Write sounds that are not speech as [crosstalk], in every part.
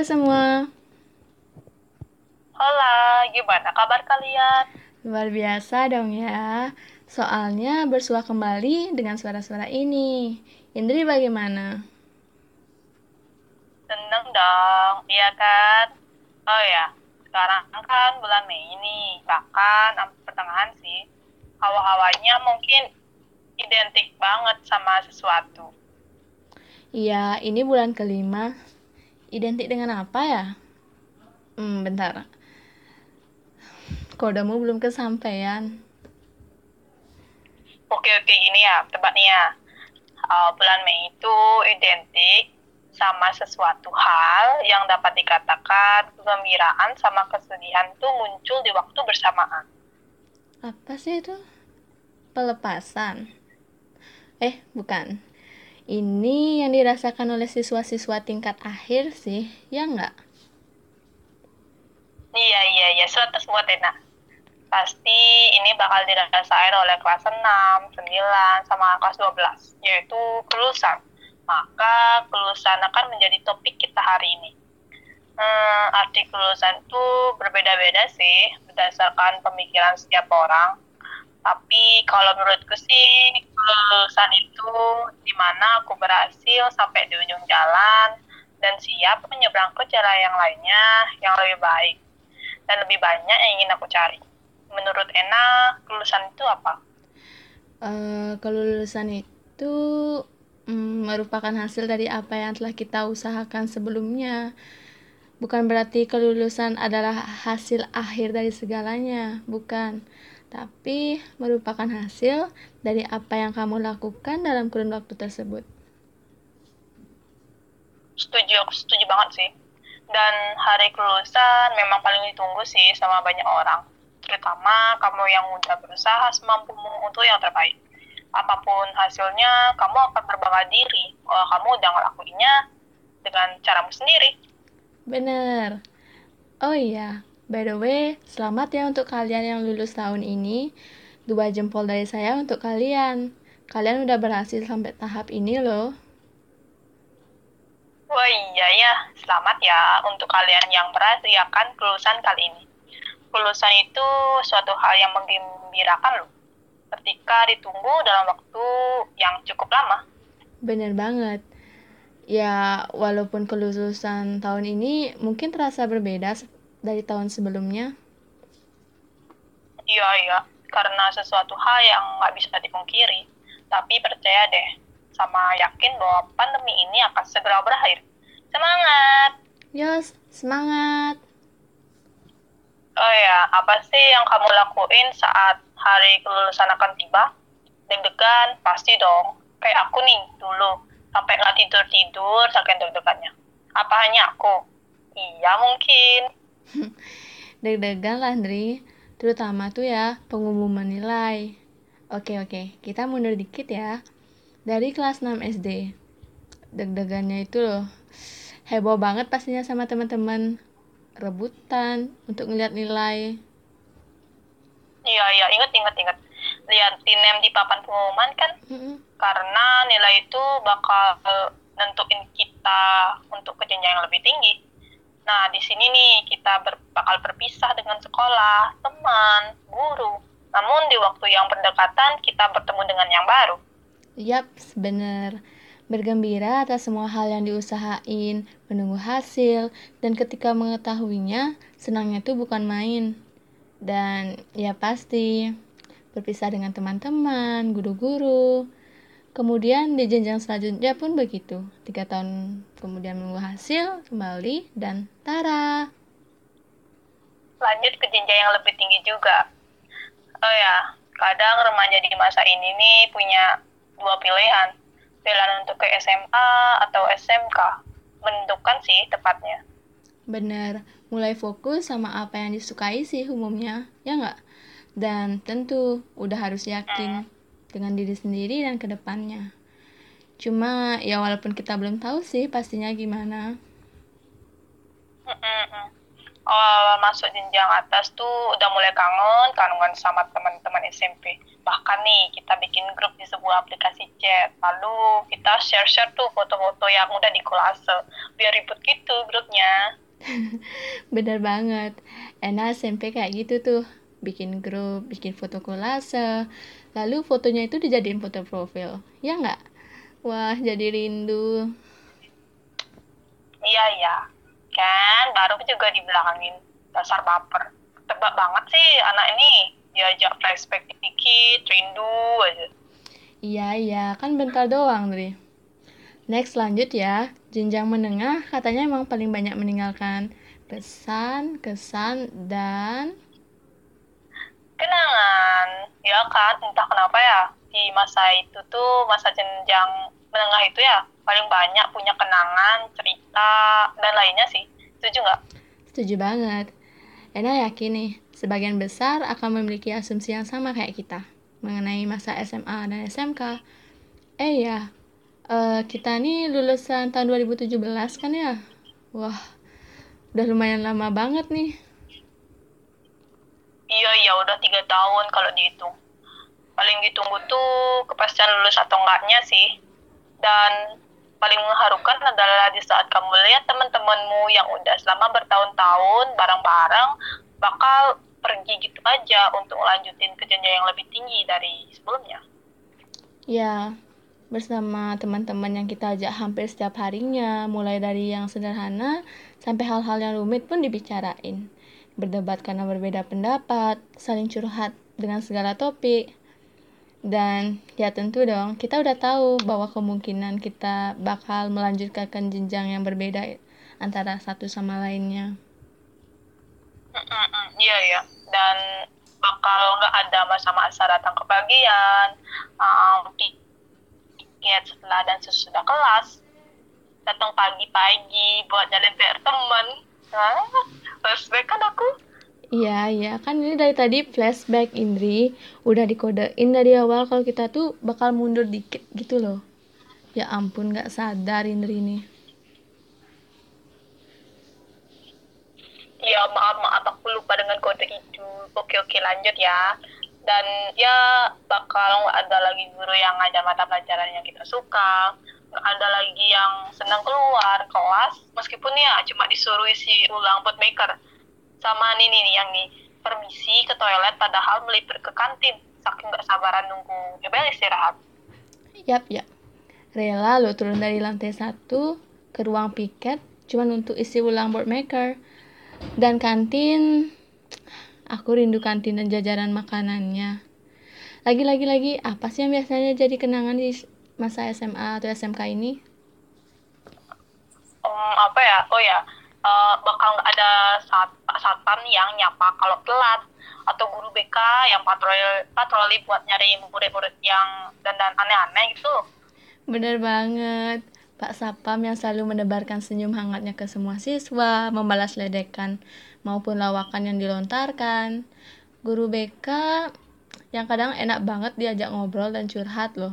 Halo semua. Hola, gimana kabar kalian? Luar biasa dong ya. Soalnya bersua kembali dengan suara-suara ini. Indri bagaimana? Seneng dong, iya kan? Oh ya, sekarang kan bulan Mei ini, bahkan pertengahan sih. Hawa-hawanya mungkin identik banget sama sesuatu. Iya, ini bulan kelima. Identik dengan apa ya? Hmm, bentar. Kodemu belum kesampaian. Oke, oke, gini ya, tebak nih ya. Uh, bulan Mei itu identik sama sesuatu hal yang dapat dikatakan kegembiraan sama kesedihan tuh muncul di waktu bersamaan. Apa sih itu? Pelepasan. Eh, bukan. Ini yang dirasakan oleh siswa-siswa tingkat akhir sih, ya nggak? Iya, iya, iya. Suatu buat Ena. Pasti ini bakal dirasain oleh kelas 6, 9, sama kelas 12, yaitu kelulusan. Maka kelulusan akan menjadi topik kita hari ini. Hmm, arti kelulusan itu berbeda-beda sih, berdasarkan pemikiran setiap orang tapi kalau menurutku sih kelulusan itu di mana aku berhasil sampai di ujung jalan dan siap menyeberang ke jalan yang lainnya yang lebih baik dan lebih banyak yang ingin aku cari. Menurut Ena, kelulusan itu apa? Uh, kelulusan itu mm, merupakan hasil dari apa yang telah kita usahakan sebelumnya. Bukan berarti kelulusan adalah hasil akhir dari segalanya, bukan tapi merupakan hasil dari apa yang kamu lakukan dalam kurun waktu tersebut. Setuju, aku setuju banget sih. Dan hari kelulusan memang paling ditunggu sih sama banyak orang. Terutama kamu yang udah berusaha semampumu untuk yang terbaik. Apa pun hasilnya, kamu akan berbangga diri kalau kamu udah ngelakuinnya dengan caramu sendiri. Bener. Oh iya, By the way, selamat ya untuk kalian yang lulus tahun ini. Dua jempol dari saya untuk kalian. Kalian udah berhasil sampai tahap ini loh. Wah iya ya, selamat ya untuk kalian yang berhasil ya kan kelulusan kali ini. Kelulusan itu suatu hal yang menggembirakan loh. Ketika ditunggu dalam waktu yang cukup lama. Bener banget. Ya, walaupun kelulusan tahun ini mungkin terasa berbeda dari tahun sebelumnya? Iya, iya. Karena sesuatu hal yang nggak bisa dipungkiri. Tapi percaya deh, sama yakin bahwa pandemi ini akan segera berakhir. Semangat! Yos, semangat! Oh ya, apa sih yang kamu lakuin saat hari kelulusan akan tiba? Deg-degan, pasti dong. Kayak aku nih, dulu. Sampai nggak tidur-tidur, saking deg-degannya. Apa hanya aku? Iya, mungkin. Deg-degan lah, Andri. Terutama tuh ya, pengumuman nilai. Oke, oke. Kita mundur dikit ya. Dari kelas 6 SD. Deg-degannya itu loh. Heboh banget pastinya sama teman-teman. Rebutan untuk ngeliat nilai. Iya, iya. Ingat, ingat, ingat. Lihat nem di papan pengumuman kan? Mm -hmm. Karena nilai itu bakal nentuin kita untuk ke yang lebih tinggi Nah, di sini nih kita ber, bakal berpisah dengan sekolah, teman, guru. Namun di waktu yang berdekatan kita bertemu dengan yang baru. Yap, benar. Bergembira atas semua hal yang diusahain, menunggu hasil, dan ketika mengetahuinya, senangnya itu bukan main. Dan ya pasti, berpisah dengan teman-teman, guru-guru, Kemudian di jenjang selanjutnya pun begitu. Tiga tahun kemudian menunggu hasil, kembali, dan tara. Lanjut ke jenjang yang lebih tinggi juga. Oh ya, kadang remaja di masa ini nih punya dua pilihan. Pilihan untuk ke SMA atau SMK. Menentukan sih tepatnya. Bener, mulai fokus sama apa yang disukai sih umumnya, ya nggak? Dan tentu udah harus yakin. Hmm dengan diri sendiri dan ke depannya. Cuma ya walaupun kita belum tahu sih pastinya gimana. Awal masuk jenjang atas tuh udah mulai kangen, kangen sama teman-teman SMP. Bahkan nih kita bikin grup di sebuah aplikasi chat. Lalu kita share-share tuh foto-foto yang udah di kolase. Biar ribut gitu grupnya. [laughs] Bener banget. Enak SMP kayak gitu tuh. Bikin grup, bikin foto kolase. Lalu fotonya itu dijadiin foto profil. Ya nggak? Wah, jadi rindu. Iya, iya. Kan, baru juga dibilangin dasar baper. Tebak banget sih anak ini. Diajak flashback dikit, rindu aja. Iya, iya. Kan bentar doang, Dri. Next, lanjut ya. Jenjang menengah katanya emang paling banyak meninggalkan pesan, kesan, dan kenangan. Ya kan, entah kenapa ya di masa itu tuh masa jenjang menengah itu ya paling banyak punya kenangan, cerita dan lainnya sih. Setuju nggak? Setuju banget. Ena yakin nih, sebagian besar akan memiliki asumsi yang sama kayak kita mengenai masa SMA dan SMK. Eh ya, uh, kita nih lulusan tahun 2017 kan ya? Wah, udah lumayan lama banget nih. Iya, iya, udah tiga tahun kalau dihitung. Paling ditunggu tuh kepastian lulus atau enggaknya sih. Dan paling mengharukan adalah di saat kamu lihat teman-temanmu yang udah selama bertahun-tahun bareng-bareng bakal pergi gitu aja untuk melanjutin ke jenjang yang lebih tinggi dari sebelumnya. Ya, bersama teman-teman yang kita ajak hampir setiap harinya, mulai dari yang sederhana sampai hal-hal yang rumit pun dibicarain. Berdebat karena berbeda pendapat, saling curhat dengan segala topik. Dan ya tentu dong, kita udah tahu bahwa kemungkinan kita bakal melanjutkan jenjang yang berbeda antara satu sama lainnya. Iya ya, dan bakal nggak ada masa-masa datang kebahagiaan, um, tiket setelah dan sesudah kelas datang pagi-pagi buat jalan PR teman Hah? flashback kan aku Iya, iya. Kan ini dari tadi flashback Indri. Udah dikodein dari awal kalau kita tuh bakal mundur dikit gitu loh. Ya ampun, gak sadar Indri ini. Iya, maaf, maaf. Aku lupa dengan kode itu. Oke, oke, lanjut ya dan ya bakal ada lagi guru yang ngajar mata pelajaran yang kita suka ada lagi yang senang keluar kelas meskipun ya cuma disuruh isi ulang buat maker. Sama nih nih yang nih permisi ke toilet padahal melipir ke kantin. Saking nggak sabaran nunggu ya bel istirahat. Yap ya rela lo turun dari lantai satu ke ruang piket cuma untuk isi ulang board maker. Dan kantin Aku rindu kantin dan jajaran makanannya. Lagi-lagi lagi, apa sih yang biasanya jadi kenangan di masa SMA atau SMK ini? Um, apa ya? Oh ya, uh, bakal ada sat satpam yang nyapa kalau telat atau guru BK yang patroli patroli buat nyari murid-murid yang dandan aneh-aneh gitu. Bener banget. Pak Sapam yang selalu menebarkan senyum hangatnya ke semua siswa, membalas ledekan maupun lawakan yang dilontarkan. Guru BK yang kadang enak banget diajak ngobrol dan curhat loh.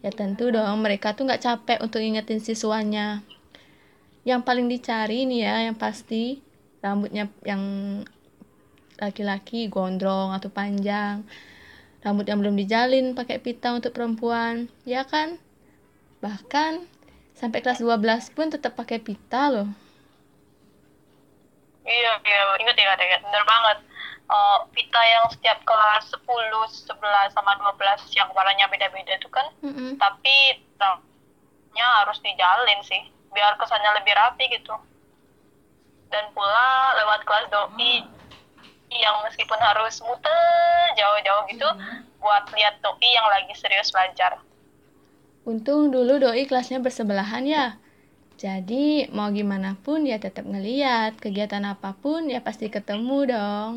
Ya tentu dong mereka tuh nggak capek untuk ingetin siswanya. Yang paling dicari nih ya yang pasti rambutnya yang laki-laki gondrong atau panjang. Rambut yang belum dijalin pakai pita untuk perempuan, ya kan? Bahkan sampai kelas 12 pun tetap pakai pita loh iya iya inget ya inget bener banget uh, pita yang setiap kelas 10, 11 sama 12 yang warnanya beda-beda itu kan mm -hmm. tapi nya harus dijalin sih biar kesannya lebih rapi gitu dan pula lewat kelas doi yang meskipun harus muter jauh-jauh gitu mm -hmm. buat lihat doi yang lagi serius belajar Untung dulu doi kelasnya bersebelahan ya. Jadi mau gimana pun dia tetap ngeliat, kegiatan apa pun ya pasti ketemu dong.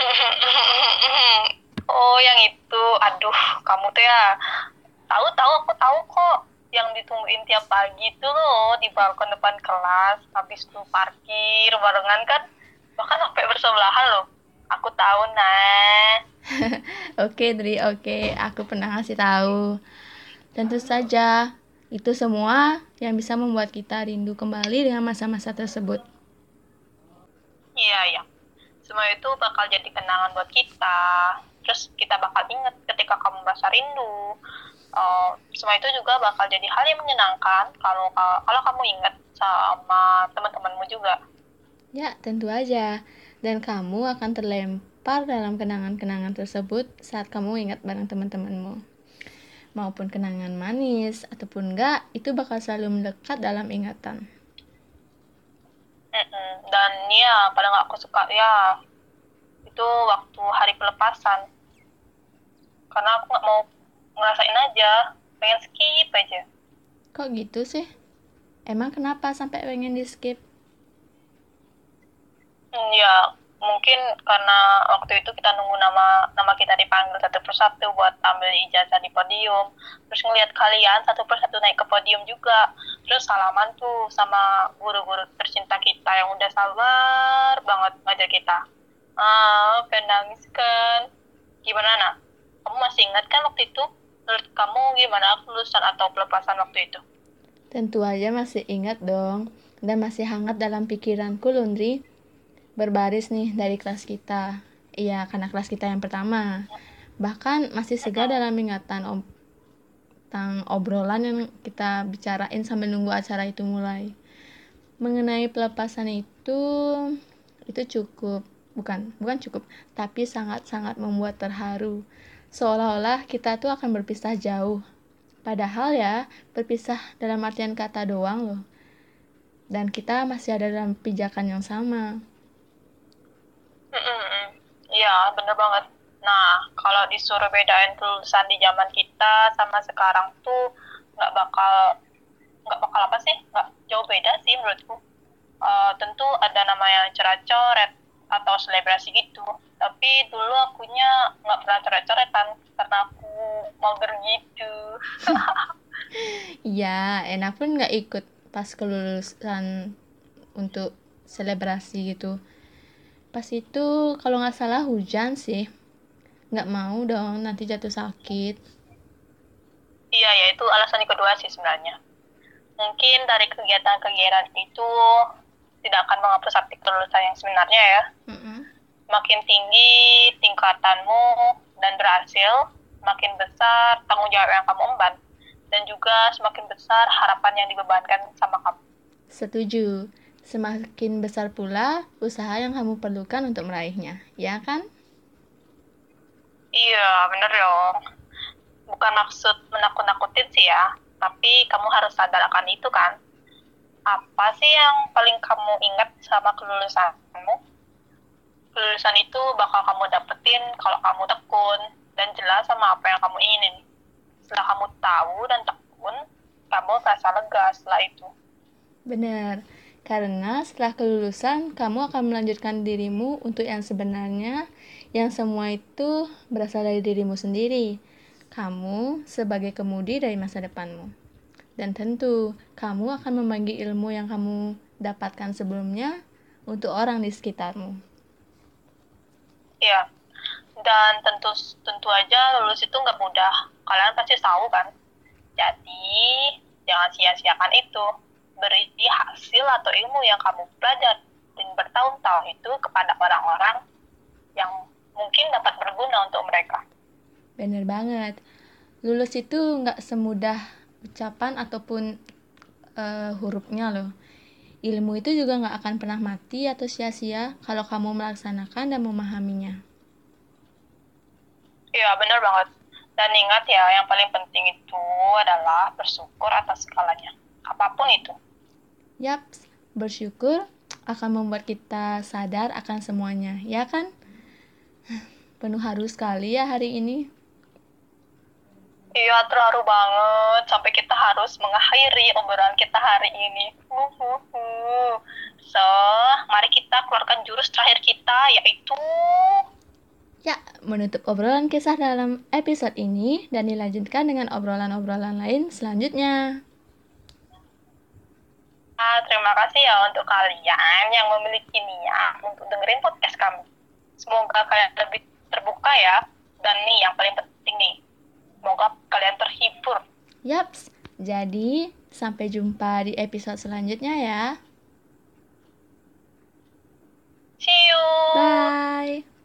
[laughs] oh yang itu, aduh kamu tuh ya tahu tahu aku tahu kok yang ditungguin tiap pagi tuh loh di balkon depan kelas habis tuh parkir barengan kan bahkan sampai bersebelahan loh aku tahu nah [laughs] Oke, Dri, oke. Aku pernah ngasih tahu. Tentu saja, itu semua yang bisa membuat kita rindu kembali dengan masa-masa tersebut. Iya, iya. Semua itu bakal jadi kenangan buat kita. Terus kita bakal ingat ketika kamu merasa rindu. uh, semua itu juga bakal jadi hal yang menyenangkan kalau kalau kamu ingat sama teman-temanmu juga. Ya, tentu aja. Dan kamu akan terlempar dalam kenangan-kenangan tersebut saat kamu ingat bareng teman-temanmu. Maupun kenangan manis ataupun enggak, itu bakal selalu melekat dalam ingatan. Dan ya, paling aku suka ya itu waktu hari pelepasan. Karena aku nggak mau ngerasain aja, pengen skip aja. Kok gitu sih? Emang kenapa sampai pengen di skip? Hmm, ya mungkin karena waktu itu kita nunggu nama nama kita dipanggil satu persatu buat ambil ijazah di podium. Terus ngelihat kalian satu persatu naik ke podium juga. Terus salaman tuh sama guru-guru tercinta kita yang udah sabar banget ngajar kita. Ah pengen nangis kan? Gimana nak? Kamu masih ingat kan waktu itu? Menurut kamu gimana lulusan atau pelepasan waktu itu? Tentu aja masih ingat dong. Dan masih hangat dalam pikiranku Lundri berbaris nih dari kelas kita. Iya, karena kelas kita yang pertama. Bahkan masih segar dalam ingatan om tentang obrolan yang kita bicarain sambil nunggu acara itu mulai. Mengenai pelepasan itu, itu cukup, bukan, bukan cukup, tapi sangat-sangat membuat terharu. Seolah-olah kita tuh akan berpisah jauh. Padahal ya, berpisah dalam artian kata doang loh. Dan kita masih ada dalam pijakan yang sama. Iya, bener banget. Nah, kalau disuruh bedain tulisan di zaman kita sama sekarang tuh nggak bakal nggak bakal apa sih? Nggak jauh beda sih menurutku. Uh, tentu ada namanya coret-coret atau selebrasi gitu. Tapi dulu akunya nggak pernah coret-coretan karena aku mager gitu. Iya, enak pun nggak ikut pas kelulusan untuk selebrasi gitu pas itu kalau nggak salah hujan sih. Nggak mau dong nanti jatuh sakit. Iya ya itu alasan kedua sih sebenarnya. Mungkin dari kegiatan-kegiatan itu tidak akan menghapus arti kelulusan yang sebenarnya ya. Mm -hmm. makin tinggi tingkatanmu dan berhasil makin besar tanggung jawab yang kamu emban. Dan juga semakin besar harapan yang dibebankan sama kamu. Setuju Semakin besar pula usaha yang kamu perlukan untuk meraihnya, ya kan? Iya, bener dong. Bukan maksud menakut-nakutin sih ya, tapi kamu harus sadar akan itu kan. Apa sih yang paling kamu ingat sama kelulusanmu? Kelulusan itu bakal kamu dapetin kalau kamu tekun dan jelas sama apa yang kamu inginin. Setelah kamu tahu dan tekun, kamu merasa lega setelah itu. Benar. Karena setelah kelulusan, kamu akan melanjutkan dirimu untuk yang sebenarnya, yang semua itu berasal dari dirimu sendiri. Kamu sebagai kemudi dari masa depanmu. Dan tentu, kamu akan membagi ilmu yang kamu dapatkan sebelumnya untuk orang di sekitarmu. Iya, dan tentu tentu aja lulus itu nggak mudah. Kalian pasti tahu kan? Jadi, jangan sia-siakan itu beri hasil atau ilmu yang kamu belajar dan bertahun-tahun itu kepada orang-orang yang mungkin dapat berguna untuk mereka. Bener banget. Lulus itu nggak semudah ucapan ataupun uh, hurufnya loh. Ilmu itu juga nggak akan pernah mati atau sia-sia kalau kamu melaksanakan dan memahaminya. Iya, benar banget. Dan ingat ya, yang paling penting itu adalah bersyukur atas segalanya. Apa pun itu. Yap, bersyukur akan membuat kita sadar akan semuanya, ya kan? Penuh harus sekali ya hari ini. Iya, terharu banget. Sampai kita harus mengakhiri obrolan kita hari ini. Uhuhu. So, mari kita keluarkan jurus terakhir kita, yaitu... Ya, menutup obrolan kisah dalam episode ini dan dilanjutkan dengan obrolan-obrolan lain selanjutnya Uh, terima kasih ya untuk kalian yang memiliki niat untuk dengerin podcast kami. Semoga kalian lebih terbuka ya. Dan nih yang paling penting nih, semoga kalian terhibur. Yaps, jadi sampai jumpa di episode selanjutnya ya. See you. Bye.